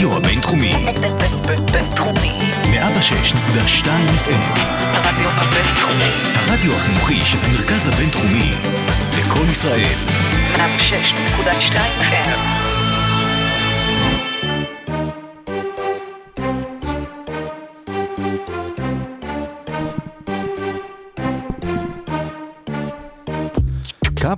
הרדיו הבינתחומי. בינתחומי. 106.2 FM. הרדיו הבינתחומי. הרדיו החינוכי של המרכז הבינתחומי. לקום ישראל. 106.2 FM.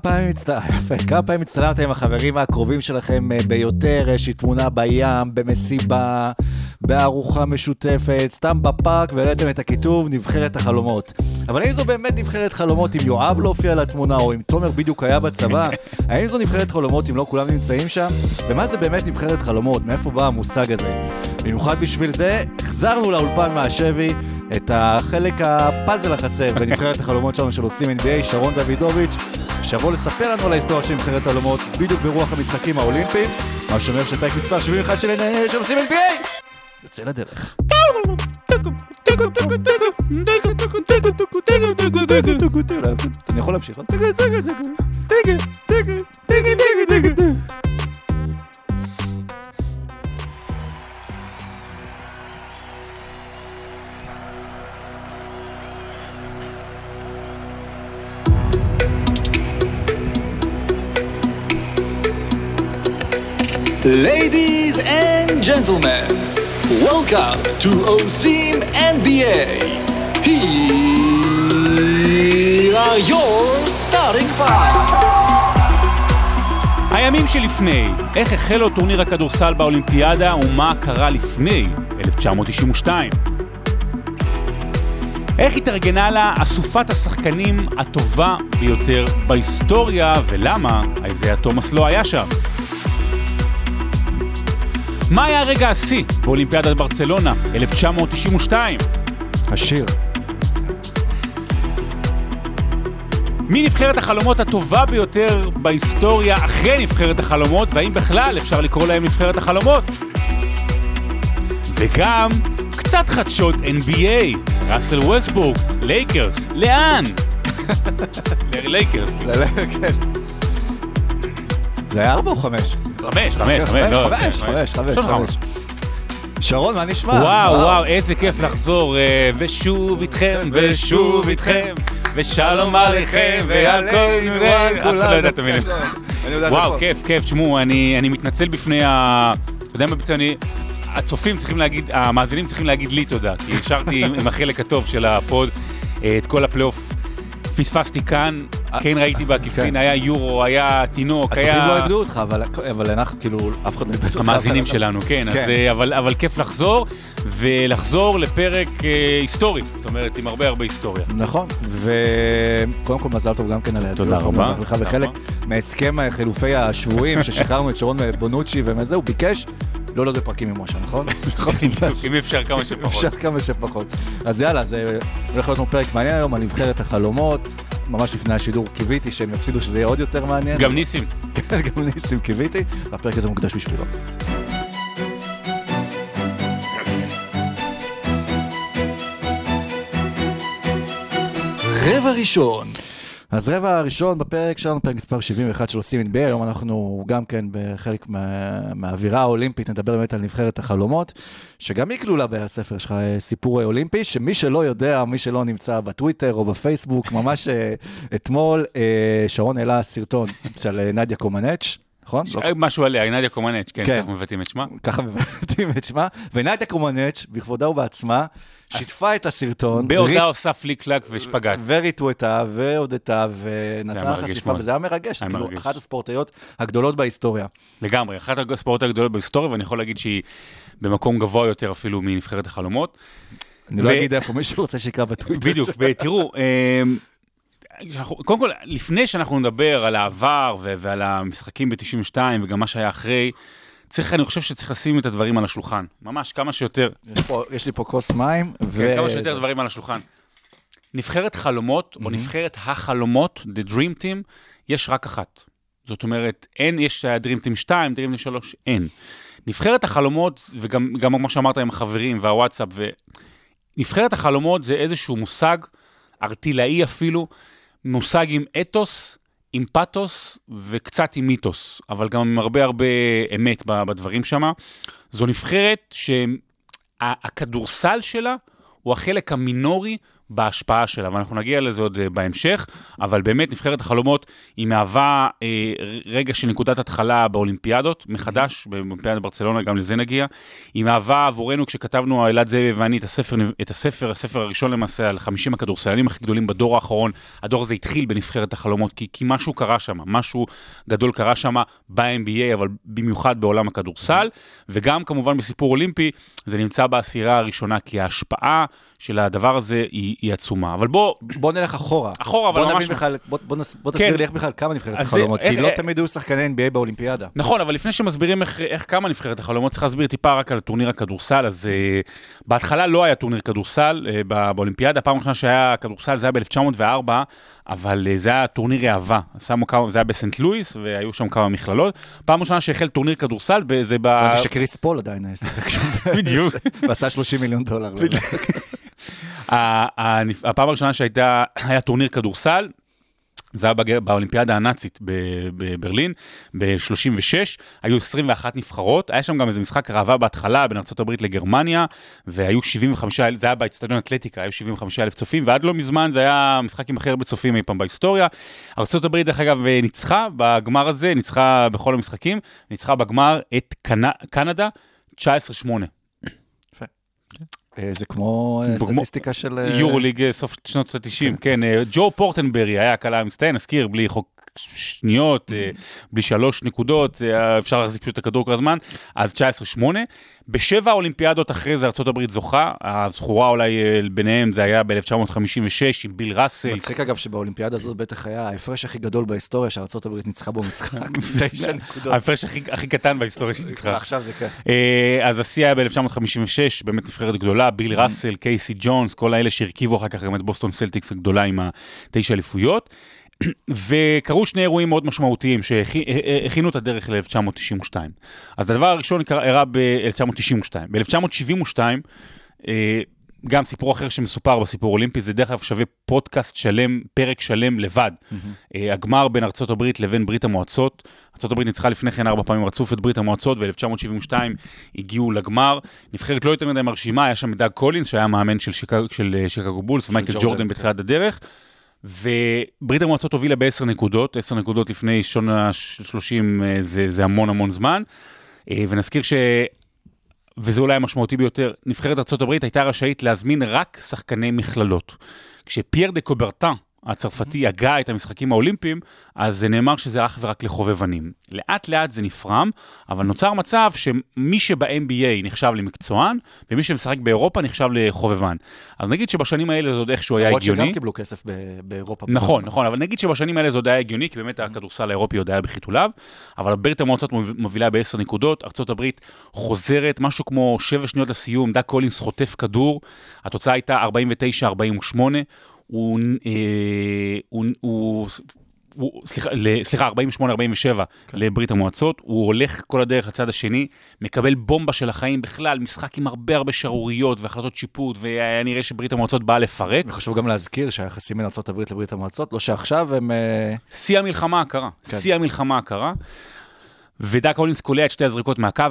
פעמים. יפה, כמה פעמים הצטלמתם עם החברים הקרובים שלכם אה, ביותר, איזושהי תמונה בים, במסיבה, בארוחה משותפת, סתם בפארק, והעליתם את הכיתוב נבחרת החלומות. אבל האם זו באמת נבחרת חלומות אם יואב לא הופיע לתמונה, או אם תומר בדיוק היה בצבא? האם זו נבחרת חלומות אם לא כולם נמצאים שם? ומה זה באמת נבחרת חלומות? מאיפה בא המושג הזה? במיוחד בשביל זה, החזרנו לאולפן מהשבי את החלק הפאזל החסר בנבחרת החלומות שלנו של עושים NBA, שרון דוידוביץ', שיבוא לספר לנו על ההיסטוריה של נבחרת החלומות, בדיוק ברוח המשחקים האולימפיים, מה שאומר שפרק מספר 71 של עושים NBA יוצא לדרך. אני יכול להמשיך? Ladies and gentlemen, welcome to OSIM NBA. Here are your starting five. הימים שלפני, איך החל לו טורניר הכדורסל באולימפיאדה ומה קרה לפני 1992. איך התארגנה לה אסופת השחקנים הטובה ביותר בהיסטוריה ולמה איזיה תומאס לא היה שם. מה היה רגע השיא באולימפיאדת ברצלונה 1992? השיר. מי נבחרת החלומות הטובה ביותר בהיסטוריה אחרי נבחרת החלומות, והאם בכלל אפשר לקרוא להם נבחרת החלומות? וגם קצת חדשות NBA, ראסל ווסטברוק, לייקרס, לאן? לייקרס, כן. זה היה ארבע או חמש? חמש, חמש, חמש, חמש, חמש, חמש. שרון, מה נשמע? וואו, וואו, איזה כיף לחזור, אה, ושוב איתכם, ושוב איתכם, ושלום עליכם, והכל נראה, אף אחד לא יודע את המילים. וואו. כיף, כיף, תשמעו, אני מתנצל בפני ה... אתה יודע מה בעצם אני... הצופים צריכים להגיד, המאזינים צריכים להגיד לי תודה, כי השארתי עם עם החלק הטוב של הפוד אה, את כל הפלייאוף. פספסתי כאן, כן ראיתי בעקיפין, כן. היה יורו, היה תינוק, היה... הצופים לא איבדו אותך, אבל- אנחנו, כאילו, אף אחד לא איבד אותך. המאזינים שלנו, כן, כן. אה, אבל, כיף לחזור, ולחזור לפרק אה, היסטורי, זאת אומרת, עם הרבה הרבה היסטוריה. נכון, וקודם כל מזל טוב גם כן על תודה ההיעדרות. רבה, תודה וחלק רבה. מהסכם חילופי השבויים ששחררנו את שרון בונוצ'י ומזה, הוא ביקש לא לעוד בפרקים עם משה, נכון? אם אפשר כמה שפחות. אפשר כמה שפחות. אז יאללה, זה הולך להיות לנו פרק מעניין היום על נבחרת החלומות. ממש לפני השידור קיוויתי שהם יפסידו שזה יהיה עוד יותר מעניין. גם ניסים. כן, גם ניסים קיוויתי, והפרק הזה מוקדש בשבילו. רבע ראשון. אז רבע הראשון בפרק שלנו, פרק מספר 71 של עושים NBA, היום אנחנו גם כן בחלק מה, מהאווירה האולימפית, נדבר באמת על נבחרת החלומות, שגם היא כלולה בספר שלך, אה, סיפור אולימפי, שמי שלא יודע, מי שלא נמצא בטוויטר או בפייסבוק, ממש אה, אתמול אה, שרון העלה סרטון של נדיה קומנץ', נכון? לא, אה, משהו עליה, נדיה קומנץ', כן, כן. ככה מבטאים את שמה. ככה מבטאים את שמה, ונדיה קומנץ', בכבודה ובעצמה, שיתפה את הסרטון. בהודעה עושה פליק קלק ושפגאט. וריטווטה, והודתה, ונתנה חשיפה. וזה היה מרגש, כאילו. אחת הספורטאיות הגדולות בהיסטוריה. לגמרי, אחת הספורט הגדולות בהיסטוריה, ואני יכול להגיד שהיא במקום גבוה יותר אפילו מנבחרת החלומות. אני לא אגיד איפה, מי שרוצה שיקרא בטוויטר. בדיוק, ותראו, אמ, קודם כל, לפני שאנחנו נדבר על העבר ועל המשחקים ב-92 וגם מה שהיה אחרי, צריך, אני חושב שצריך לשים את הדברים על השולחן. ממש כמה שיותר, יש פה- יש לי פה כוס מים, ו... כן, כמה שיותר דברים על השולחן. נבחרת חלומות, או נבחרת החלומות, The Dream Team, יש רק אחת. זאת אומרת, אין, יש Dream Team 2, Dream Team 3, אין. נבחרת החלומות, וגם גם כמו שאמרת עם החברים והוואטסאפ, ו... נבחרת החלומות זה איזשהו מושג, ארטילאי אפילו, מושג עם אתוס, עם פאתוס וקצת עם מיתוס, אבל גם עם הרבה הרבה אמת בדברים שמה. זו נבחרת שהכדורסל שלה הוא החלק המינורי בהשפעה שלה, ואנחנו נגיע לזה עוד אה, בהמשך, אבל באמת נבחרת החלומות היא מהווה אה, רגע של נקודת התחלה באולימפיאדות, מחדש, באולימפיאדת ברצלונה, גם לזה נגיע. היא מהווה עבורנו, כשכתבנו, אלעד זאבי ואני, את הספר, את הספר, הספר הראשון למעשה, על 50 הכדורסלנים הכי גדולים בדור האחרון, הדור הזה התחיל בנבחרת החלומות, כי, כי משהו קרה שם, משהו גדול קרה שם ב-NBA, אבל במיוחד בעולם הכדורסל, וגם כמובן בסיפור אולימפי, זה נמצא בעשירה הראשונה, כי ההשפעה של הדבר הזה היא, היא עצומה. אבל בוא, בוא נלך אחורה. אחורה, אבל ממש... נבין בכלל, בוא, בוא, נס, בוא תסביר כן. לי איך בכלל קמה נבחרת החלומות, איך- כי לא איך- תמיד היו שחקני NBA באולימפיאדה. נכון, אבל לפני שמסבירים איך, איך קמה נבחרת החלומות, צריך להסביר טיפה רק על טורניר הכדורסל. אז אה, בהתחלה לא היה טורניר כדורסל אה, בא- באולימפיאדה, הפעם הראשונה שהיה כדורסל זה היה ב-1904, אבל אה, זה היה טורניר ראווה. כמה, זה היה בסנט לואיס, והיו שם כמה מכללות. פעם ראשונה שהחל טורניר כדורסל, זה ב... הבנתי שקריס פול עדיין היה שיחק שם. בדיוק. ועשה 30 מיליון דולר. הפעם הראשונה שהייתה, היה טורניר כדורסל, זה היה בג- באולימפיאדה הנאצית בברלין, ב-36, היו 21 נבחרות, היה שם גם איזה משחק ראווה בהתחלה בין ארה"ב לגרמניה, והיו 75 אלף, זה היה באצטדיון אתלטיקה, היו 75 אלף צופים, ועד לא מזמן זה היה המשחק עם הכי הרבה צופים אי פעם בהיסטוריה. ארה"ב דרך אגב ניצחה בגמר הזה, ניצחה בכל המשחקים, ניצחה בגמר את קנ- קנדה 19-8. אה, זה כמו אה, כמו- סטטיסטיקה של... אה, יורו ליג סוף שנות ה-90, כן, אה, ג'ו פורטנברי היה הקלה המצטיין, נזכיר, בלי חוק שניות, אה, בלי שלוש נקודות, אה, אפשר להחזיק פשוט את הכדור כל הזמן, אז 19-8. בשבע אולימפיאדות אחרי זה ארה"ב זוכה, הזכורה אולי אה, ביניהם זה היה ב-1956 עם ביל ראסל. מצחיק אגב שבאולימפיאדה הזאת בטח היה ההפרש הכי גדול בהיסטוריה הברית ניצחה בו משחק. תשע נקודות. ההפרש הכי קטן בהיסטוריה שניצחה. עכשיו זה כן. אז השיא היה ב-1956, באמת נבחרת גדולה, ביל ראסל, קייסי ג'ונס, כל האלה שהרכיבו אחר כך גם את בוסטון סלטיקס הגדולה עם התשע אליפויות. וקרו שני אירועים מאוד משמעותיים שהכינו את הדרך ל-1992. אז הדבר הראשון אירע ב-1992. ב-1972, אה, גם סיפור אחר שמסופר בסיפור אולימפי, זה דרך אגב שווה פודקאסט שלם, פרק שלם לבד. אה, הגמר בין הברית לבין ברית המועצות. הברית ניצחה לפני כן ארבע פעמים רצוף את ברית המועצות, ו-1972 הגיעו לגמר. נבחרת לא יותר מדי מרשימה, היה שם דאג קולינס, שהיה מאמן של שיקגו, של אה, שיקגו בולס, ומייקל ג'ורדן, ג'ורדן כן. בתחילת הדרך. וברית המועצות הובילה בעשר נקודות, עשר נקודות לפני שעון ה-30 זה, זה המון המון זמן. אה, ונזכיר ש... וזה אולי המשמעותי ביותר, נבחרת ארה"ב הייתה רשאית להזמין רק שחקני מכללות. כשפייר דה קוברטן הצרפתי הגה את המשחקים האולימפיים, אז זה נאמר שזה אך ורק לחובבנים. לאט לאט זה נפרם, אבל נוצר מצב שמי שב-NBA נחשב למקצוען, ומי שמשחק באירופה נחשב לחובבן. אז נגיד שבשנים האלה זה עוד איכשהו היה למרות הגיוני. שגם קיבלו כסף באירופה. נכון, נכון, אבל נגיד שבשנים האלה זה עוד היה הגיוני, כי באמת הכדורסל האירופי עוד היה בחיתוליו, אבל ברית המועצות מוב- מובילה בעשר נקודות, ארה"ב חוזרת, משהו כמו שבע שניות לסיום, דאק קולינס חוטף כדור, התוצאה הייתה 49-48, הוא, אה, הוא, הוא, הוא, סליחה, ל- סליחה, 48-47 לברית המועצות, הוא הולך כל הדרך לצד השני, מקבל בומבה של החיים בכלל, משחק עם הרבה הרבה שערוריות והחלטות שיפוט, והיה נראה שברית המועצות באה לפרק. וחשוב גם להזכיר שהיחסים בין ארה"ב לברית המועצות, לא שעכשיו הם... אה, שיא המלחמה הקרה, כן. שיא המלחמה הקרה. ודאק הולינס קולע את שתי הזריקות מהקו,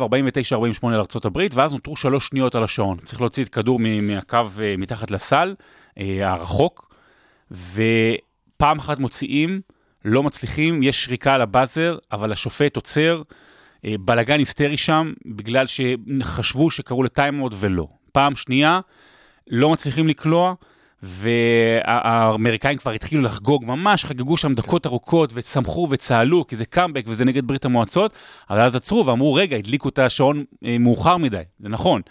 49-48 לארה"ב, ואז נותרו שלוש שניות על השעון. צריך להוציא את כדור מהקו אה, מתחת לסל, הרחוק, ופעם אחת מוציאים, לא מצליחים, יש שריקה על הבאזר, אבל השופט עוצר, אה, בלאגן היסטרי שם, בגלל שחשבו שקראו לטיימאוט ולא. פעם שנייה, לא מצליחים לקלוע, והאמריקאים כבר התחילו לחגוג, ממש חגגו שם דקות ארוכות ושמחו וצהלו, כי זה קאמבק וזה נגד ברית המועצות, אבל אז עצרו ואמרו, רגע, הדליקו את השעון אה, מאוחר מדי, זה נכון.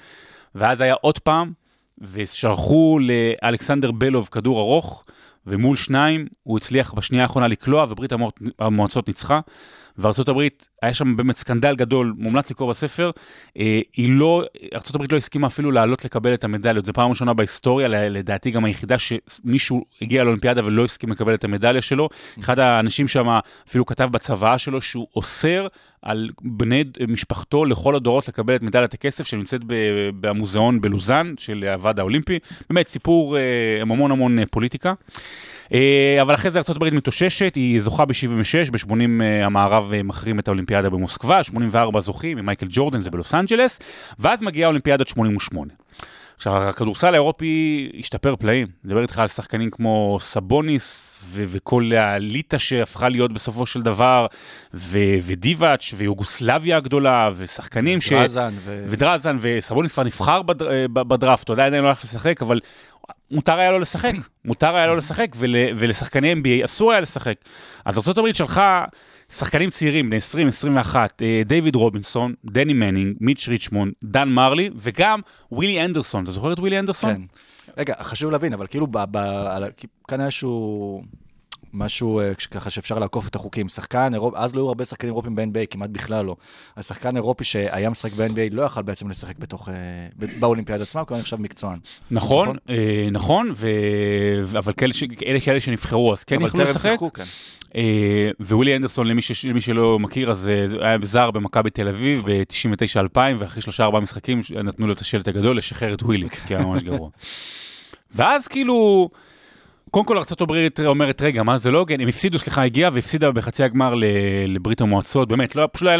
ואז היה עוד פעם, ושלחו לאלכסנדר בלוב כדור ארוך, ומול שניים הוא הצליח בשנייה האחרונה לקלוע, וברית המוע- המועצות ניצחה. הברית, היה שם באמת סקנדל גדול, מומלץ לקרוא בספר, אה, היא לא, הברית לא הסכימה אפילו לעלות לקבל את המדליות, זו פעם ראשונה בהיסטוריה, לדעתי גם היחידה שמישהו הגיע לאולימפיאדה ולא הסכים לקבל את המדליה שלו. אחד האנשים שם אפילו כתב בצוואה שלו שהוא אוסר על בני משפחתו לכל הדורות לקבל את מדליית הכסף שנמצאת במוזיאון בלוזאן של הוועד האולימפי. באמת סיפור אה, עם המון המון אה, פוליטיקה. אה, אבל אחרי זה ארה"ב מתאוששת, היא זוכה ב-76, ב-80 המערב אה, מחרים את האולימפיאדה במוסקבה, 84 זוכים עם מייקל ג'ורדן, זה בלוס אנג'לס, ואז מגיעה אולימפיאדת 88. עכשיו, הכדורסל האירופי השתפר פלאים. אני מדבר איתך על שחקנים כמו סבוניס ו- וכל האליטה שהפכה להיות בסופו של דבר, ו- ודיבאץ' ויוגוסלביה הגדולה, ושחקנים ש... דרזן ו- ודרזן, וסבוניס כבר נבחר בד... אה, בדראפט, יודע, עדיין לא הולך לשחק, אבל מותר היה לו לשחק, מותר היה לו לשחק, ול... ולשחקני NBA אסור היה לשחק. אז ארה"ב שלחה שחקנים צעירים, בני 20, 21, אה, דיוויד רובינסון, דני מנינג, מיץ' ריצ'מונד, דן מרלי, וגם ווילי אנדרסון. אתה זוכר את ווילי אנדרסון? כן. רגע, חשוב להבין, אבל כאילו, ב, ב, על, כאן היה איזשהו משהו אה, ככה שאפשר לעקוף את החוקים. שחקן אירופי, אז לא היו הרבה שחקנים אירופים ב-NBA, כמעט בכלל לא. אז שחקן אירופי שהיה משחק ב-NBA לא יכל בעצם לשחק בתוך, אה, ב- באולימפיאדה עצמה, כי הוא נחשב מקצוען. נכון, נכון? אה, נכון, ו... אבל כאלה, ש... אלה כאלה שנבחרו אז כן אבל יכלו טרם לשחק. שיחקו, כן. אה, ווילי אנדרסון, למי, ש... למי שלא מכיר, אז היה זר במכבי תל אביב ב-99-2000, ואחרי שלושה ארבעה משחקים נתנו לו את השלט הגדול לשחרר את ווילי, כי היה ממש גרוע. ואז כאילו, קודם כל ארה"ב אומרת, רגע, מה זה לא הוגן? הם הפסידו, סליחה, הגיעה והפסידה בחצי הגמר לברית המועצות, באמת, לא, פשוט לא היה